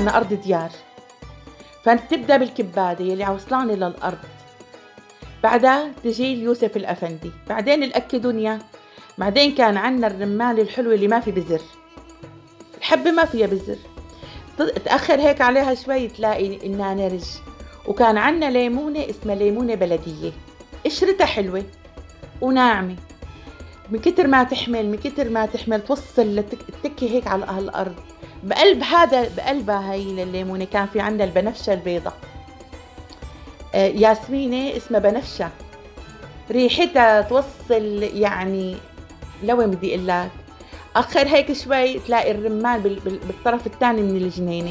عنا أرض ديار. فبتبدأ بالكبادة يلي عوصلاني للأرض. بعدها تجي يوسف الأفندي. بعدين الأكي دنيا. بعدين كان عنا الرمان الحلوة اللي ما في بزر. الحبة ما فيها بزر. تأخر هيك عليها شوي تلاقي النانرج وكان عنا ليمونة اسمها ليمونة بلدية. قشرتها حلوة وناعمة. من كتر ما تحمل من كتر ما تحمل توصل التكة هيك على الأرض بقلب هذا بقلبها هي الليمونة كان في عنا البنفشة البيضة آه، ياسمينة اسمها بنفشة. ريحتها توصل يعني لوين بدي أقول لك؟ أخر هيك شوي تلاقي الرمان بالطرف الثاني من الجنينة.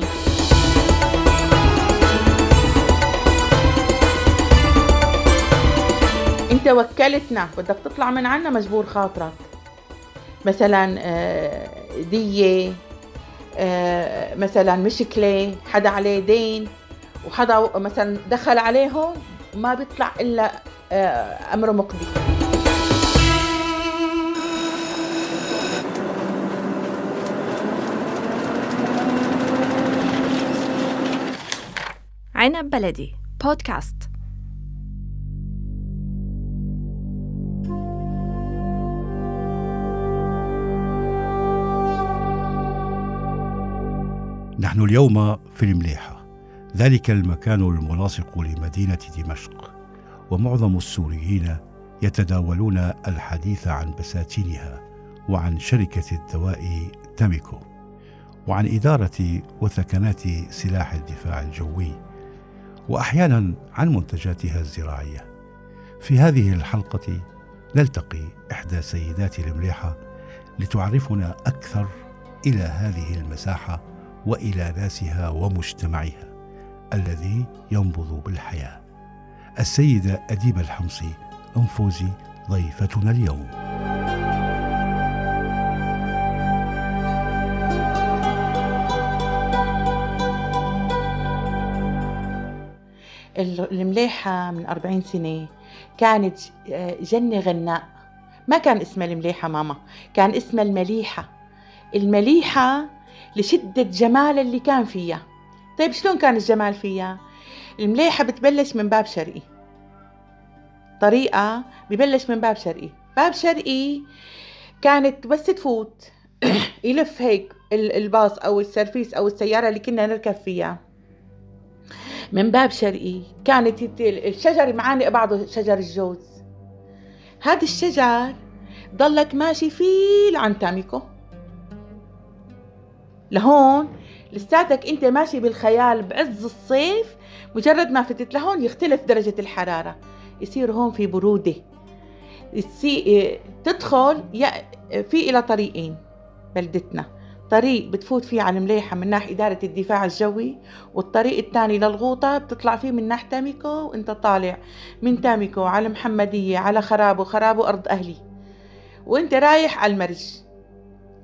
انت وكلتنا بدك تطلع من عنا مجبور خاطرك. مثلا آه، دية آه، مثلا مشكلة حدا عليه دين وحدا مثلا دخل عليهم ما بيطلع إلا آه، أمره مقضي عنب بلدي بودكاست نحن اليوم في المليحة ذلك المكان الملاصق لمدينة دمشق ومعظم السوريين يتداولون الحديث عن بساتينها وعن شركة الدواء تاميكو وعن إدارة وثكنات سلاح الدفاع الجوي وأحيانا عن منتجاتها الزراعية. في هذه الحلقة نلتقي إحدى سيدات المليحة لتعرفنا أكثر إلى هذه المساحة وإلى ناسها ومجتمعها الذي ينبض بالحياة. السيده اديبه الحمصي انفوزي ضيفتنا اليوم. المليحة من أربعين سنة كانت آه، جنة غناء ما كان اسمها المليحة ماما كان اسمها المليحة المليحة لشدة جمال اللي كان فيها. طيب شلون كان الجمال فيها؟ المليحة بتبلش من باب شرقي. طريقة ببلش من باب شرقي. باب شرقي كانت بس تفوت. يلف هيك الباص أو السرفيس أو السيارة اللي كنا نركب فيها. من باب شرقي كانت الشجر معانق بعضه شجر الجوز. هذا الشجر ضلك ماشي فيه لعن تاميكو لهون لساتك انت ماشي بالخيال بعز الصيف مجرد ما فتت لهون يختلف درجة الحرارة. يصير هون في برودة. تدخل في إلى طريقين بلدتنا. طريق بتفوت فيه على المليحة من ناحية إدارة الدفاع الجوي والطريق الثاني للغوطة بتطلع فيه من ناحية تاميكو وانت طالع من تاميكو على محمدية على خرابو خرابو أرض أهلي. وانت رايح على المرج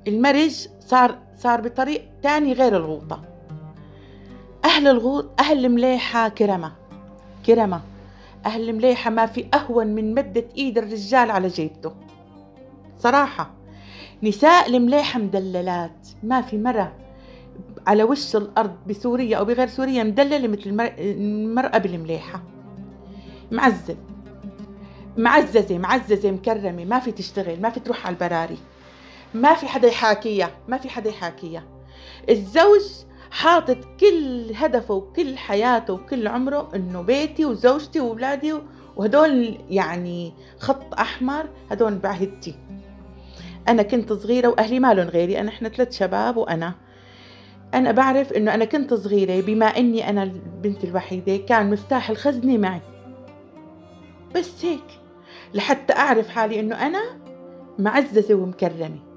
المرج صار صار بطريق تاني غير الغوطة. أهل الغوط أهل المليحة كرمة كرمة. أهل المليحة ما في أهون من مدة إيد الرجال على جيبته. صراحة نساء المليحة مدللات. ما في مرة على وش الأرض بسوريا أو بغير سوريا مدللة مثل المرأة بالمليحة. معزل معززة معززة مكرمة. ما في تشتغل ما في تروح على البراري. ما في حدا يحاكيها ما في حدا يحاكيها. الزوج حاطط كل هدفه وكل حياته وكل عمره إنه بيتي وزوجتي وأولادي وهدول يعني خط أحمر هدول بعهدتي. أنا كنت صغيرة وأهلي مالهم غيري أنا إحنا ثلاث شباب وأنا. أنا بعرف إنه أنا كنت صغيرة بما إني أنا البنت الوحيدة كان مفتاح الخزنة معي. بس هيك لحتى أعرف حالي إنه أنا معززة ومكرمة.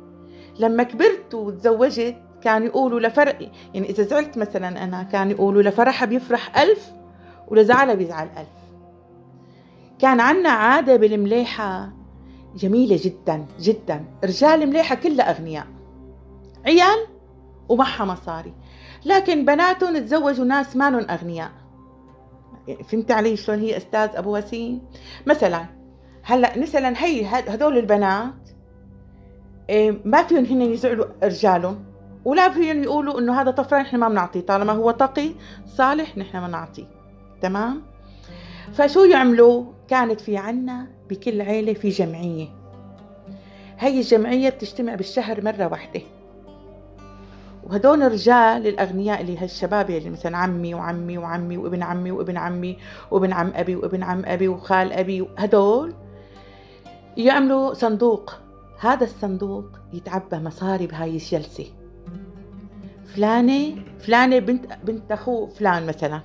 لما كبرت وتزوجت كانوا يقولوا لفرق يعني إذا زعلت مثلا أنا كانوا يقولوا لفرحها بيفرح ألف ولزعلها بيزعل ألف. كان عنا عادة بالمليحة جميلة جدا جدا. رجال مليحة كلها أغنياء عيال ومعها مصاري. لكن بناتهم تزوجوا ناس مالهم أغنياء. فهمت علي شلون هي أستاذ أبو وسيم؟ مثلا هلأ مثلا هي هدول البنات ما فيهم هن يزعلوا رجالهم ولا فيهم يقولوا إنه هذا طفران نحن ما بنعطيه طالما هو تقي صالح نحن بنعطيه. تمام؟ فشو يعملوا؟ كانت في عنا بكل عيلة في جمعية. هاي الجمعية بتجتمع بالشهر مرة واحدة. وهدول الرجال الأغنياء اللي هالشباب اللي مثلا عمي وعمي وعمي وابن عمي وابن عمي وابن عم أبي وابن عم أبي وخال أبي هدول يعملوا صندوق هذا الصندوق يتعبى مصاري بهاي الجلسة. فلانة فلانة بنت بنت أخوه فلان مثلا.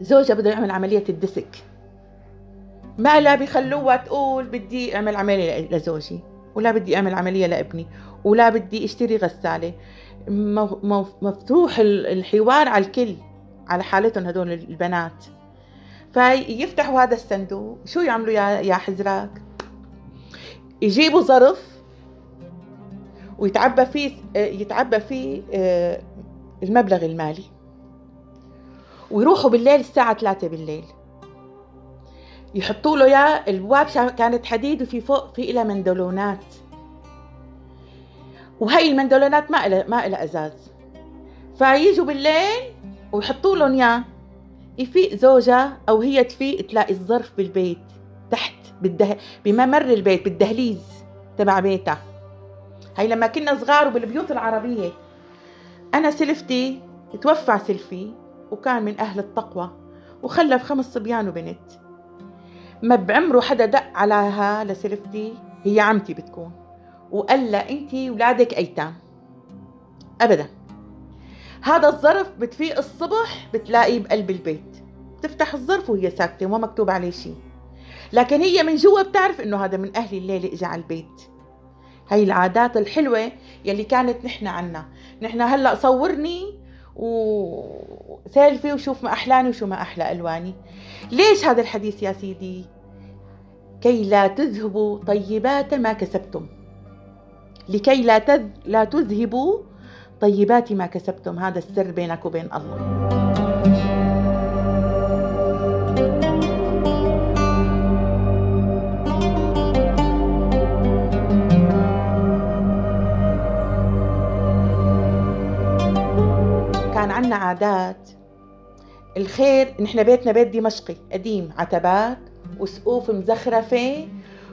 زوجها بده يعمل عملية الدسك. ما لا بيخلوها تقول بدي أعمل عملية لزوجي ولا بدي أعمل عملية لابني ولا بدي أشتري غسالة. مفتوح الحوار على الكل على حالتهم هدول البنات. فيفتحوا هذا الصندوق شو يعملوا يا حزراك؟ يجيبوا ظرف ويتعبى فيه يتعبى فيه آه، المبلغ المالي. ويروحوا بالليل الساعة 3 بالليل. يحطوا له اياه البواب كانت حديد وفي فوق في إلها مندلونات وهي المندلونات ما إلها ما إلها أزاز. فييجوا بالليل ويحطوا لهم اياه يفيق زوجها أو هي تفيق تلاقي الظرف بالبيت. تحت بالده... بممر البيت بالدهليز تبع بيتها. هي لما كنا صغار وبالبيوت العربية. أنا سلفتي توفى سلفي وكان من أهل التقوى وخلف خمس صبيان وبنت. ما بعمره حدا دق علىها لسلفتي هي عمتي بتكون. وقال لها انت ولادك أيتام. ابدا. هذا الظرف بتفيق الصبح بتلاقيه بقلب البيت. بتفتح الظرف وهي ساكتة وما مكتوب عليه شيء. لكن هي من جوا بتعرف إنه هذا من أهل الليلة اجى على البيت. هاي العادات الحلوة يلي كانت نحن عنا. نحن هلأ صورني وسيلفي وشوف ما أحلاني وشو ما أحلى ألواني. ليش هذا الحديث يا سيدي؟ كي لا تذهبوا طيبات ما كسبتم. لكي لا تذ... لا تذهبوا طيبات ما كسبتم. هذا السر بينك وبين الله. كان عنا عادات. الخير نحن بيتنا بيت دمشقي قديم عتبات وسقوف مزخرفة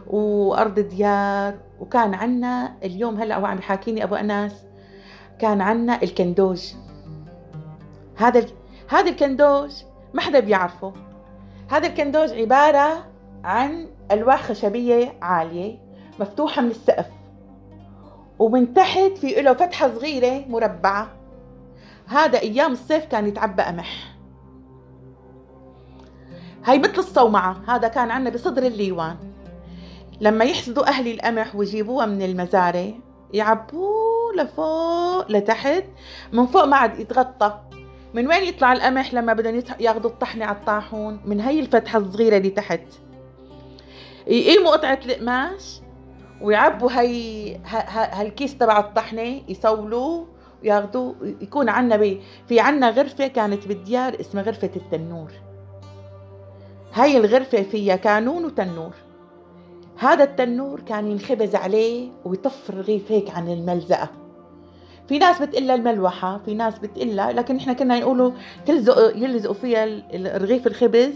وأرض ديار. وكان عنا اليوم هو عم يحاكيني أبو أناس كان عنا الكندوج. هذا ال... هذا الكندوج ما حدا بيعرفه. هذا الكندوج عبارة عن ألواح خشبية عالية مفتوحة من السقف ومن تحت في له فتحة صغيرة مربعة. هذا أيام الصيف كان يتعبى قمح هاي مثل الصومعة هذا كان عنا بصدر الليوان. لما يحصدوا أهلي القمح ويجيبوها من المزارع يعبوه لفوق لتحت من فوق ما عاد يتغطى. من وين يطلع القمح لما بدهم ياخذوا الطحنة على الطاحون؟ من هي الفتحة الصغيرة اللي تحت. يقيموا قطعة القماش ويعبوا هي هالكيس تبع الطحنة يصولوه وياخذوه يكون عنا في عنا غرفة كانت بالديار اسمها غرفة التنور. هاي الغرفة فيها كانون وتنور. هذا التنور كان ينخبز عليه ويطف الرغيف هيك عن الملزقة. في ناس بتقلها الملوحة في ناس بتقلها لكن إحنا كنا نقولوا تلزق يلزقوا فيها رغيف الخبز.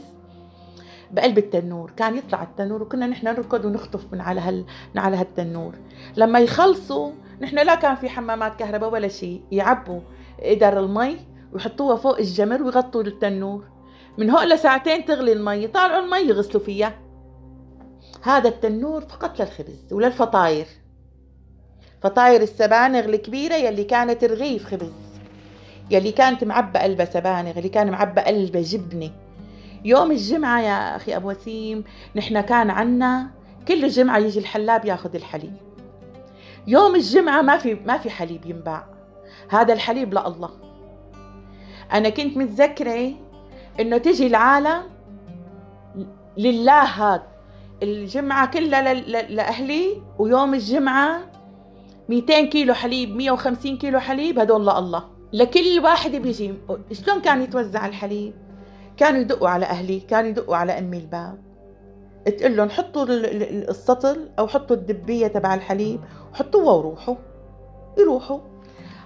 بقلب التنور كان يطلع التنور وكنا نحن نركض ونخطف من على هال من على هالتنور. لما يخلصوا نحن لا كان في حمامات كهرباء ولا شيء يعبوا قدر المي ويحطوها فوق الجمر ويغطوا التنور. من هون لساعتين تغلي المي يطالعوا المي يغسلوا فيها. هذا التنور فقط للخبز وللفطاير. فطاير السبانغ الكبيرة يلي كانت رغيف خبز يلي كانت معبى قلبها سبانغ اللي كان معبى قلبها جبنة يوم الجمعة يا أخي أبو وسيم نحن كان عنا كل الجمعة يجي الحلاب ياخذ الحليب. يوم الجمعة ما في ما في حليب ينباع. هذا الحليب لله أنا كنت متذكرة إنه تجي العالم لله هذا. الجمعة كلها لأهلي ويوم الجمعة 200 كيلو حليب 150 كيلو حليب هدول لله لكل واحد بيجي. شلون كان يتوزع الحليب؟ كانوا يدقوا على أهلي كانوا يدقوا على أمي الباب. تقول لهم حطوا السطل أو حطوا الدبية تبع الحليب حطوها وروحوا. يروحوا.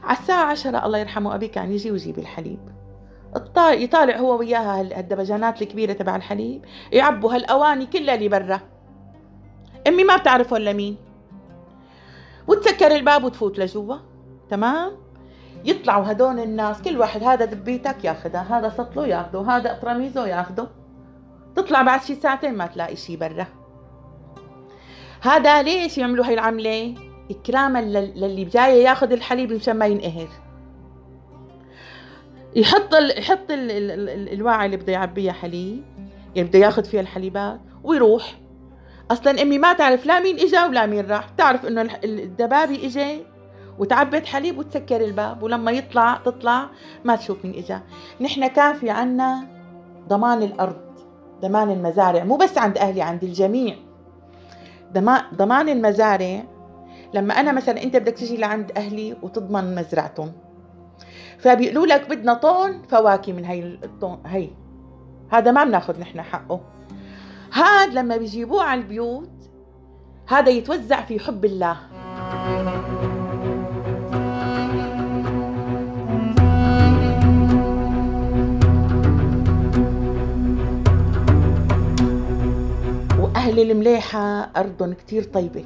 على الساعة عشرة الله يرحمه أبي كان يجي ويجيب الحليب. يطالع هو وياها هال- هالدبجانات الكبيرة تبع الحليب يعبوا هالأواني كلها اللي برا. أمي ما بتعرف ولا مين. وتسكر الباب وتفوت لجوا. تمام؟ يطلعوا هدول الناس كل واحد هذا دبيتك ياخذها هذا سطله ياخذه هذا قراميزه ياخذه تطلع بعد شي ساعتين ما تلاقي شي برا. هذا ليش يعملوا هاي العملة؟ إكراما لل- للي جاي ياخذ الحليب مشان ما ينقهر. يحط ال... يحط ال... ال... ال... الواعي اللي بده يعبيها حليب اللي بده ياخذ فيها الحليبات ويروح. أصلا أمي ما تعرف لا مين إجا ولا مين راح تعرف إنه الدبابي اجى وتعبت حليب وتسكر الباب ولما يطلع تطلع ما تشوف مين إجا. نحن كان في عنا ضمان الأرض ضمان المزارع مو بس عند أهلي عند الجميع. ضمان المزارع لما أنا مثلا أنت بدك تجي لعند أهلي وتضمن مزرعتهم. فبيقولوا لك بدنا طن فواكه من هي الطن هي هذا ما بناخذ نحن حقه. هذا لما بيجيبوه على البيوت هذا يتوزع في حب الله. وأهل المليحة أرضهم كتير طيبة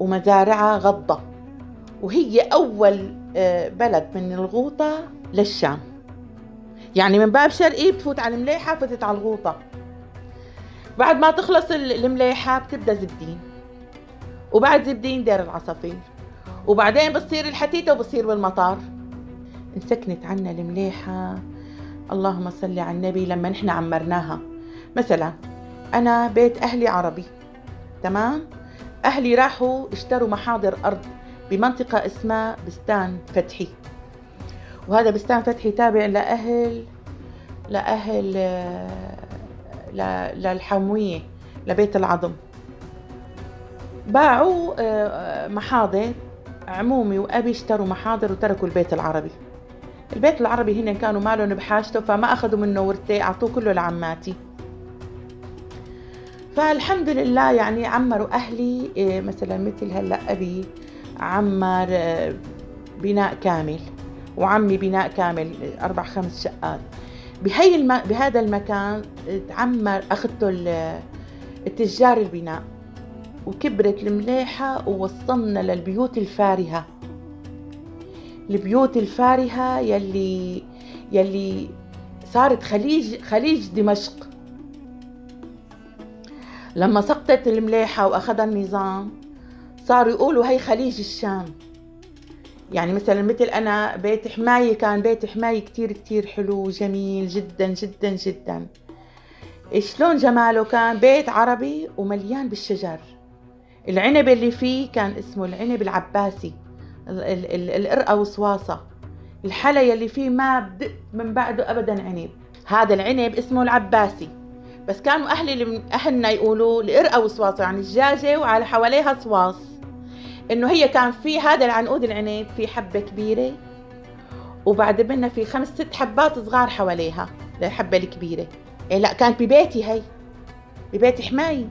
ومزارعها غضة وهي أول آه، بلد من الغوطة للشام. يعني من باب شرقي بتفوت على المليحة فتت على الغوطة. بعد ما تخلص ال- المليحة بتبدأ زبدين وبعد زبدين دير العصافير وبعدين بتصير الحتيتة وبصير بالمطار. انسكنت عنا المليحة. اللهم صل على النبي لما نحن عمرناها. مثلا أنا بيت أهلي عربي. تمام؟ أهلي راحوا اشتروا محاضر أرض بمنطقة اسمها بستان فتحي. وهذا بستان فتحي تابع لأهل لأهل للحموية لبيت العظم. باعوا آه، محاضر عمومي وأبي اشتروا محاضر وتركوا البيت العربي. البيت العربي هن كانوا مالهم بحاجته فما أخذوا منه ورثة أعطوه كله لعماتي. فالحمد لله يعني عمروا أهلي إيه، مثلا مثل هلأ أبي عمر آه، بناء كامل وعمي بناء كامل أربع خمس شقات. بهي الم... بهذا المكان تعمر أخذته ال- التجار البناء وكبرت المليحة ووصلنا للبيوت الفارهة. البيوت الفارهة يلي يلي صارت خليج خليج دمشق. لما سقطت المليحة وأخذها النظام صاروا يقولوا هي خليج الشام. يعني مثلا مثل أنا بيت حماية كان بيت حماية كتير كتير حلو وجميل جدا جدا جدا. شلون جماله؟ كان بيت عربي ومليان بالشجر. العنب اللي فيه كان اسمه العنب العباسي ال- ال- ال- القرقة وصواصة. الحلا يلي فيه ما بدق من بعده أبدا عنب. هذا العنب اسمه العباسي. بس كانوا أهلي أهلنا يقولوا القرقة وصواصة يعني الدجاجة وعلى حواليها صواص. إنه هي كان في هذا العنقود العنب في حبة كبيرة وبعد منها في خمس ست حبات صغار حواليها الحبة الكبيرة. إيه لا كانت ببيتي هي ببيت حماية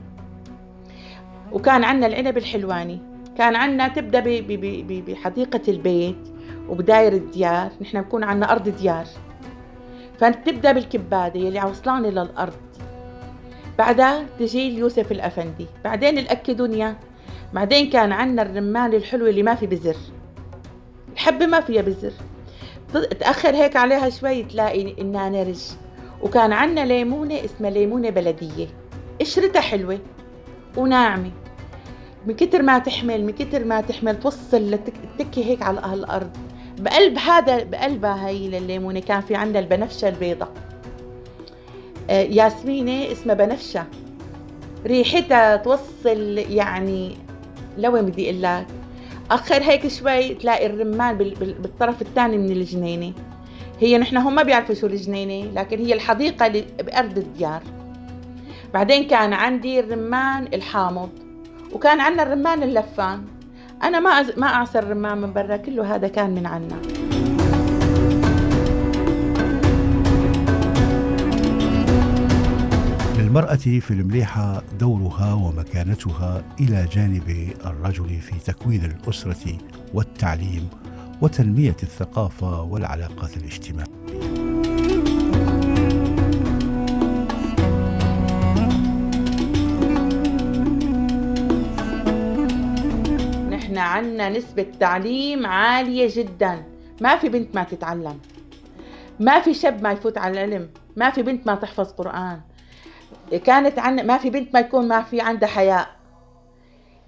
وكان عنا العنب الحلواني. كان عنا تبدأ ب- ب- ب- ب- بحديقة البيت وبداير الديار. نحن بكون عنا أرض ديار. فتبدا بالكبادة يلي عوصلانة للأرض. بعدها تجي اليوسف الأفندي. بعدين الأكدونيا بعدين كان عنا الرمان الحلو اللي ما في بزر. الحبة ما فيها بزر. تأخر هيك عليها شوي تلاقي النانرج وكان عنا ليمونة اسمها ليمونة بلدية. قشرتها حلوة وناعمة. من كتر ما تحمل من كتر ما تحمل توصل لتكي هيك على الأرض. بقلب هذا بقلبها هي الليمونة كان في عندنا البنفشة البيضة ياسمينة اسمها بنفشة. ريحتها توصل يعني لوين بدي أقول لك؟ آخر هيك شوي تلاقي الرمان بال- بال- بالطرف الثاني من الجنينة. هي نحن هم ما بيعرفوا شو الجنينة لكن هي الحديقة اللي بأرض الديار. بعدين كان عندي الرمان الحامض وكان عندنا الرمان اللفان. أنا ما. ما أعصر الرمان من برا كله هذا كان من عنا. للمرأة في المليحة دورها ومكانتها إلى جانب الرجل في تكوين الأسرة والتعليم وتنمية الثقافة والعلاقات الاجتماعية. نحن عنا نسبة تعليم عالية جدا. ما في بنت ما تتعلم. ما في شاب ما يفوت على العلم. ما في بنت ما تحفظ قرآن. كانت عنا ما في بنت ما يكون ما في عندها حياء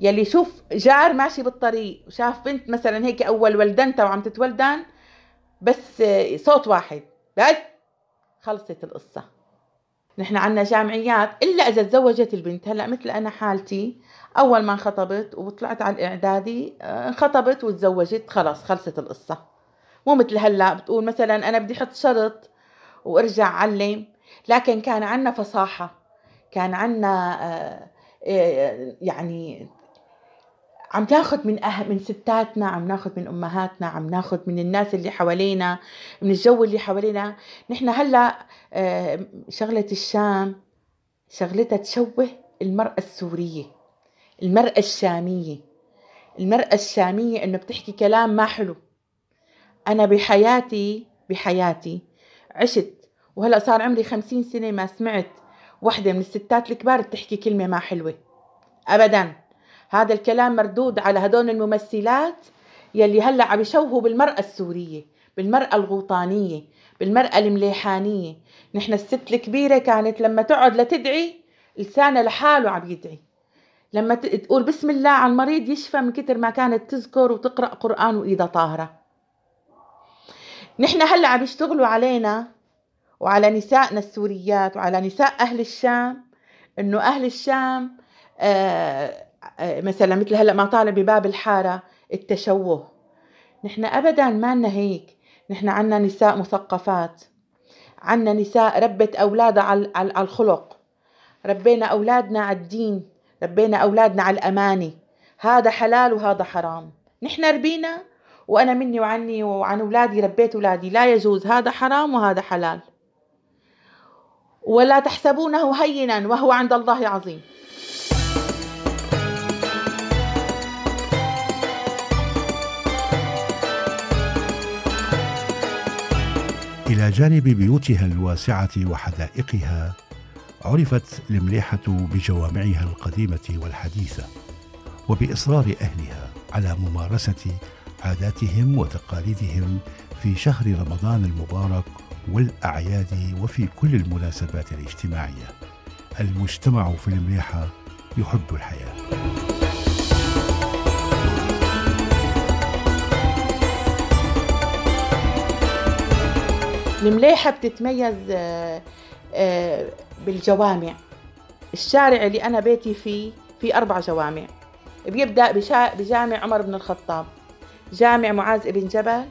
يلي شوف جار ماشي بالطريق وشاف بنت مثلا هيك أول ولدنتها وعم تتولدن بس صوت واحد بس خلصت القصة. نحن عنا جامعيات إلا إذا تزوجت البنت. هلأ مثل أنا حالتي أول ما انخطبت وطلعت على الإعدادي آه، انخطبت وتزوجت خلاص خلصت القصة. مو مثل هلأ بتقول مثلا أنا بدي أحط شرط وأرجع علم لكن كان عنا فصاحة. كان عنا آه، آه، يعني عم تاخذ من أه من ستاتنا عم ناخذ من أمهاتنا عم ناخذ من الناس اللي حوالينا من الجو اللي حوالينا. نحن هلأ آه، شغلة الشام شغلتها تشوه المرأة السورية المرأة الشامية. المرأة الشامية إنه بتحكي كلام ما حلو. أنا بحياتي بحياتي عشت وهلأ صار عمري خمسين سنة ما سمعت وحدة من الستات الكبار بتحكي كلمة ما حلوة. ابدا. هذا الكلام مردود على هدول الممثلات يلي هلأ عم يشوهوا بالمرأة السورية بالمرأة الغوطانية بالمرأة المليحانية. نحن الست الكبيرة كانت لما تقعد لتدعي لسانها لحاله عم يدعي. لما تقول بسم الله على المريض يشفى من كتر ما كانت تذكر وتقرأ قرآن وإيدها طاهرة. نحن هلأ عم يشتغلوا علينا وعلى نسائنا السوريات وعلى نساء أهل الشام إنه أهل الشام آه آه، مثلا مثل هلأ ما طالع بباب الحارة التشوه. نحن ابدا ما لنا هيك. نحن عنا نساء مثقفات. عنا نساء ربت اولادها على الخلق. ربينا أولادنا على الدين. ربينا أولادنا على الأمانة. هذا حلال وهذا حرام. نحن ربينا وأنا مني وعني وعن أولادي ربيت أولادي. لا يجوز. هذا حرام وهذا حلال. ولا تحسبونه هينا وهو عند الله عظيم. إلى جانب بيوتها الواسعة وحدائقها عرفت المليحة بجوامعها القديمة والحديثة وبإصرار أهلها على ممارسة عاداتهم وتقاليدهم في شهر رمضان المبارك والأعياد وفي كل المناسبات الاجتماعية. المجتمع في المليحة يحب الحياة. المليحة بتتميز آه، آه، بالجوامع. الشارع اللي أنا بيتي فيه في أربع جوامع. بيبدأ بجامع عمر بن الخطاب. جامع معاذ بن جبل.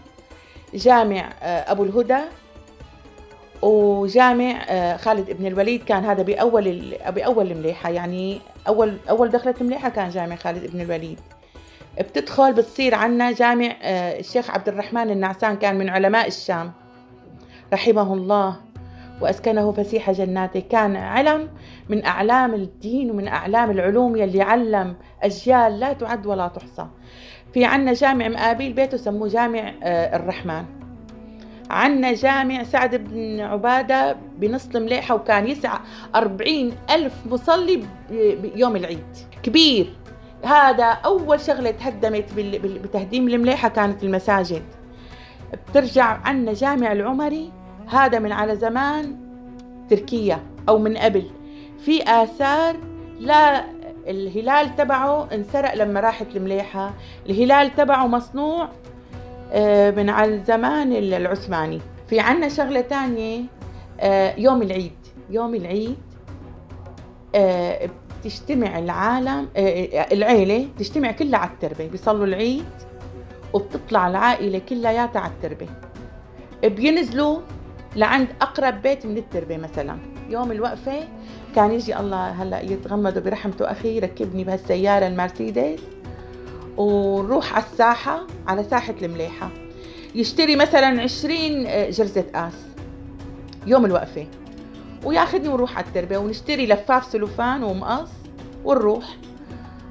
جامع آه، أبو الهدى. وجامع خالد بن الوليد كان هذا بأول بأول المليحة يعني أول أول دخلت المليحة كان جامع خالد بن الوليد. بتدخل بتصير عنا جامع الشيخ عبد الرحمن النعسان كان من علماء الشام. رحمه الله. وأسكنه فسيح جناته. كان علم من أعلام الدين ومن أعلام العلوم يلي علم أجيال لا تعد ولا تحصى. في عنا جامع مقابل بيته سموه جامع آه، الرحمن. عنا جامع سعد بن عبادة بنص المليحة وكان يسعى أربعين ألف مصلي بيوم العيد. كبير. هذا أول شغلة تهدمت بتهديم المليحة كانت المساجد. بترجع عنا جامع العمري هذا من على زمان تركيا أو من قبل. في آثار لا الهلال تبعه انسرق لما راحت المليحة. الهلال تبعه مصنوع من على الزمان العثماني. في عنا شغلة تانية آه، يوم العيد. يوم العيد آه، بتجتمع العالم العيلة تجتمع كلها على التربة. بيصلوا العيد وبتطلع العائلة كلياتها على التربة. بينزلوا لعند أقرب بيت من التربة مثلا. يوم الوقفة كان يجي الله هلأ يتغمد برحمته أخي يركبني بهالسيارة المرسيدس. ونروح على الساحة على ساحة المليحة. يشتري مثلا عشرين جرزة قاس يوم الوقفة. وياخذني ونروح على التربة ونشتري لفاف سلوفان ومقص ونروح.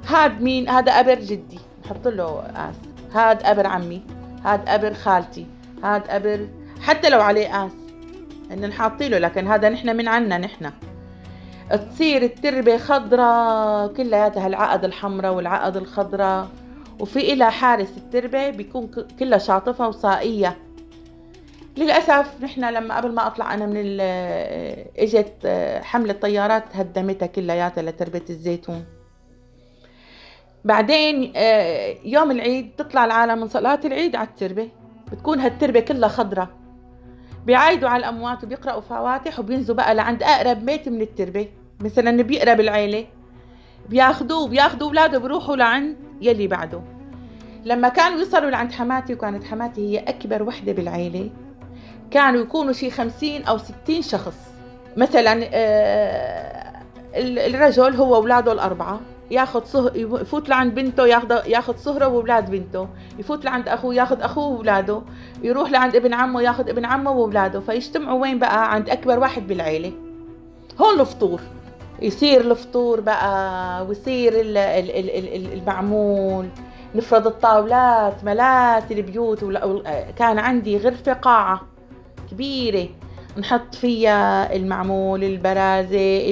هاد مين؟ هذا قبر جدي نحط له قاس هاد قبر عمي هاد قبر خالتي هاد قبر حتى لو عليه قاس حاطين له لكن هذا نحن من عنا نحن. تصير التربة خضراء كلها العقد الحمراء والعقد الخضراء. وفي إلها حارس التربة بيكون كلها شاطفة وصائية. للأسف نحن لما قبل ما أطلع أنا من إجت حملة طيارات هدمتها كلياتها لتربة الزيتون. بعدين آه، يوم العيد تطلع العالم من صلاة العيد على التربة. بتكون هالتربة كلها خضرة. بيعايدوا على الأموات وبيقرأوا فواتح وبينزوا بقى لعند أقرب بيت من التربة. مثلا بيقرب العيلة بياخدوه بياخدوا أولاده بيروحوا لعند يلي بعده. لما كانوا يوصلوا لعند حماتي وكانت حماتي هي أكبر وحدة بالعيلة كانوا يكونوا شي خمسين أو ستين شخص. مثلا آه، الرجل هو أولاده الأربعة ياخذ صه... يفوت لعند بنته ياخذ ياخذ صهره وأولاد بنته يفوت لعند أخوه ياخذ أخوه وأولاده يروح لعند ابن عمه ياخذ ابن عمه وأولاده. فيجتمعوا وين بقى؟ عند أكبر واحد بالعيلة. هون الفطور. يصير الفطور بقى ويصير المعمول. نفرض الطاولات ملات البيوت كان عندي غرفة قاعة كبيرة. نحط فيها المعمول البرازة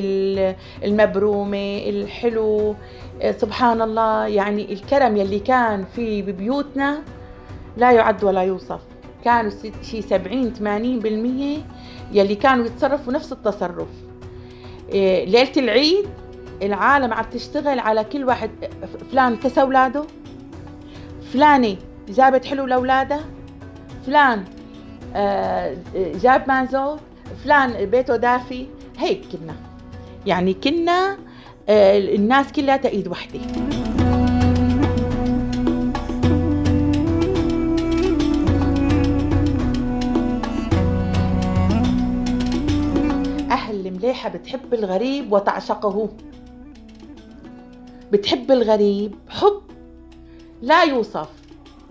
المبرومة الحلو. سبحان الله يعني الكرم يلي كان في ببيوتنا لا يعد ولا يوصف. كانوا شي 70 80% يلي كانوا يتصرفوا نفس التصرف. إيه، ليلة العيد العالم عم تشتغل على كل واحد. فلان كسى أولاده فلانة جابت حلو لاولادها فلان آه، جاب مازو فلان بيته دافي. هيك كنا. يعني كنا آه، الناس كلها ايد وحدة. أهل المليحة بتحب الغريب وتعشقه. بتحب الغريب حب لا يوصف.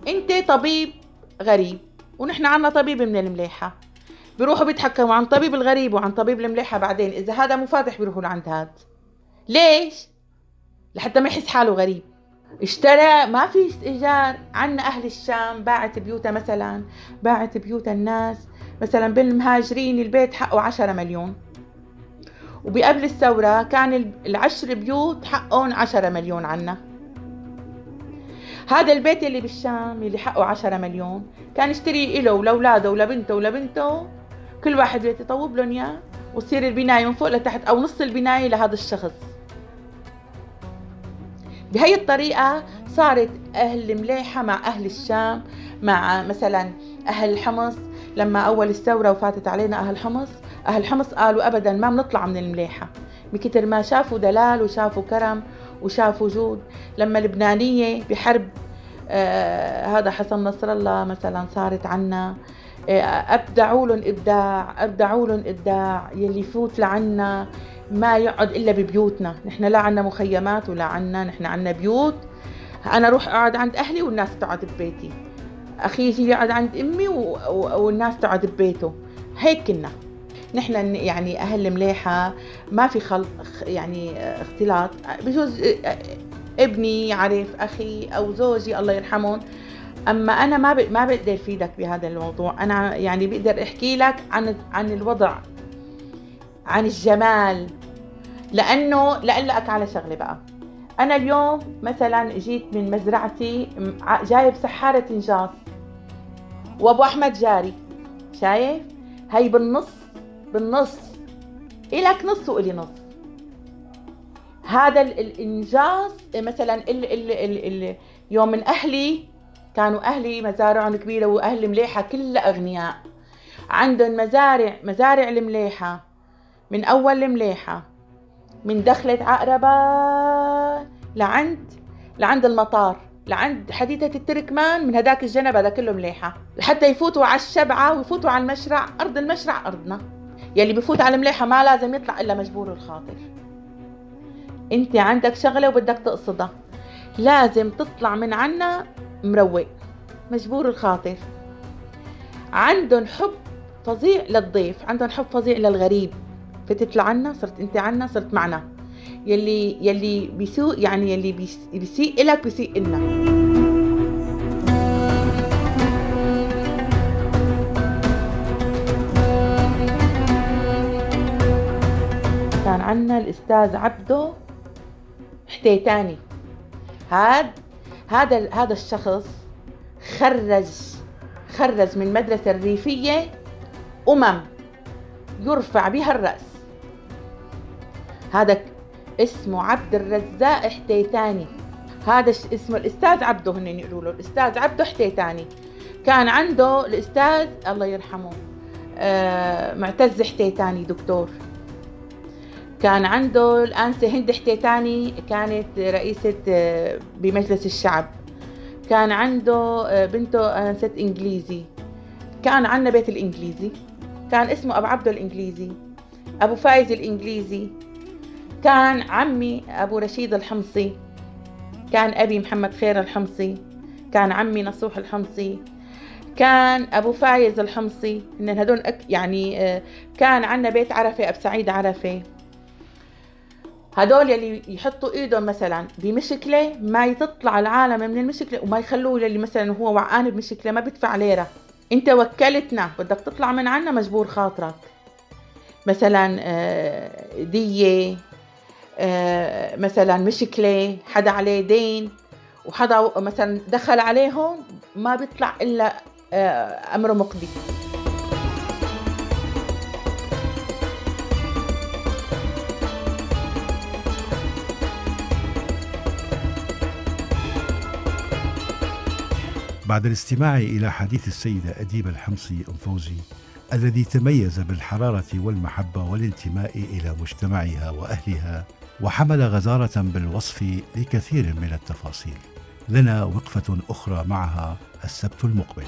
انت طبيب غريب ونحن عنا طبيب من المليحة. بيروحوا بيتحكموا عن طبيب الغريب وعن طبيب المليحة بعدين. إذا هذا مو فاتح بيروحوا لعند هاد. ليش؟ لحتى ما يحس حاله غريب. اشترى ما في استئجار. عنا أهل الشام باعت بيوتها مثلا. باعت بيوت الناس. مثلا بالمهاجرين البيت حقه عشرة مليون. وبقبل الثورة كان العشر بيوت حقهم عشرة مليون عنا. هذا البيت اللي بالشام اللي حقه عشرة مليون كان يشتري له ولأولاده ولبنته ولبنته. كل واحد بيت يطوب لهم إياه وتصير البناية من فوق لتحت أو نص البناية لهذا الشخص. بهي الطريقة صارت أهل المليحة مع أهل الشام مع مثلا أهل حمص. لما أول الثورة وفاتت علينا أهل حمص أهل حمص قالوا أبدا ما بنطلع من المليحة. بكتر ما شافوا دلال وشافوا كرم وشافوا جود لما لبنانية بحرب آه هذا حسن نصر الله مثلا صارت عنا آه أبدعوا لهم إبداع أبدعوا لهم إبداع يلي يفوت لعنا ما يقعد إلا ببيوتنا. نحن لا عنا مخيمات ولا عنا نحن عنا بيوت. أنا أروح أقعد عند أهلي والناس تقعد ببيتي. أخي يجي يقعد عند أمي والناس تقعد ببيته. هيك كنا. نحن يعني أهل مليحه ما في خلق يعني اختلاط. بجوز ابني يعرف أخي أو زوجي الله يرحمهم. أما أنا ما ما بقدر افيدك بهذا الموضوع. أنا يعني بقدر أحكي لك عن عن الوضع عن الجمال. لأنه لك على شغلة بقى. أنا اليوم مثلا جيت من مزرعتي جايب سحارة انجاز وأبو أحمد جاري شايف؟ هي بالنص بالنص. إلك نص وإلي نص. هذا الإنجاز مثلا ال ال ال ال يوم من أهلي كانوا أهلي مزارعهم كبيرة وأهل مليحة كلها أغنياء. عندهم مزارع مزارع المليحة من أول المليحة من دخلة عقربة لعند لعند المطار لعند حديثة التركمان من هداك الجنب هذا كله مليحة. لحتى يفوتوا على الشبعة ويفوتوا على المشرع أرض المشرع أرضنا. يلي بفوت على المليحة ما لازم يطلع إلا مجبور الخاطر. أنت عندك شغلة وبدك تقصدها. لازم تطلع من عنا مروق مجبور الخاطر. عندهم حب فظيع للضيف عندهم حب فظيع للغريب. فتت لعنا صرت أنت عنا صرت معنا. يلي يلي بيسوء يعني يلي بيس- بيسيء إلك بيسيء إلنا. عنا الأستاذ عبده حتيتاني. هاد هذا هذا الشخص خرج خرج من مدرسة الريفية أمم يرفع بها الرأس. هذا اسمه عبد الرزاق حتيتاني. هذا اسمه الأستاذ عبده هن يقولوا له. الأستاذ عبده حتيتاني. كان عنده الأستاذ الله يرحمه آه معتز حتيتاني دكتور. كان عنده الأنسة هند حتيتاني كانت رئيسة آه، بمجلس الشعب. كان عنده آه، بنته أنسة إنجليزي. كان عنا بيت الإنجليزي. كان اسمه أبو عبده الإنجليزي أبو فايز الإنجليزي. كان عمي أبو رشيد الحمصي. كان أبي محمد خير الحمصي. كان عمي نصوح الحمصي. كان أبو فايز الحمصي. إن هدول يعني آه، كان عنا بيت عرفة أبو سعيد عرفة. هدول يلي يحطوا إيدهم مثلا بمشكلة ما تطلع العالم من المشكلة وما يخلوه للي مثلا هو وعان بمشكلة ما بدفع ليره أنت وكلتنا بدك تطلع من عنا مجبور خاطرك. مثلا آه، دية آه، مثلا مشكلة حدا عليه دين وحدا مثلا دخل عليهم ما بيطلع إلا آه، أمره مقضي. بعد الاستماع إلى حديث السيدة أديب الحمصي أم فوزي الذي تميز بالحرارة والمحبة والانتماء إلى مجتمعها وأهلها وحمل غزارة بالوصف لكثير من التفاصيل. لنا وقفة أخرى معها السبت المقبل.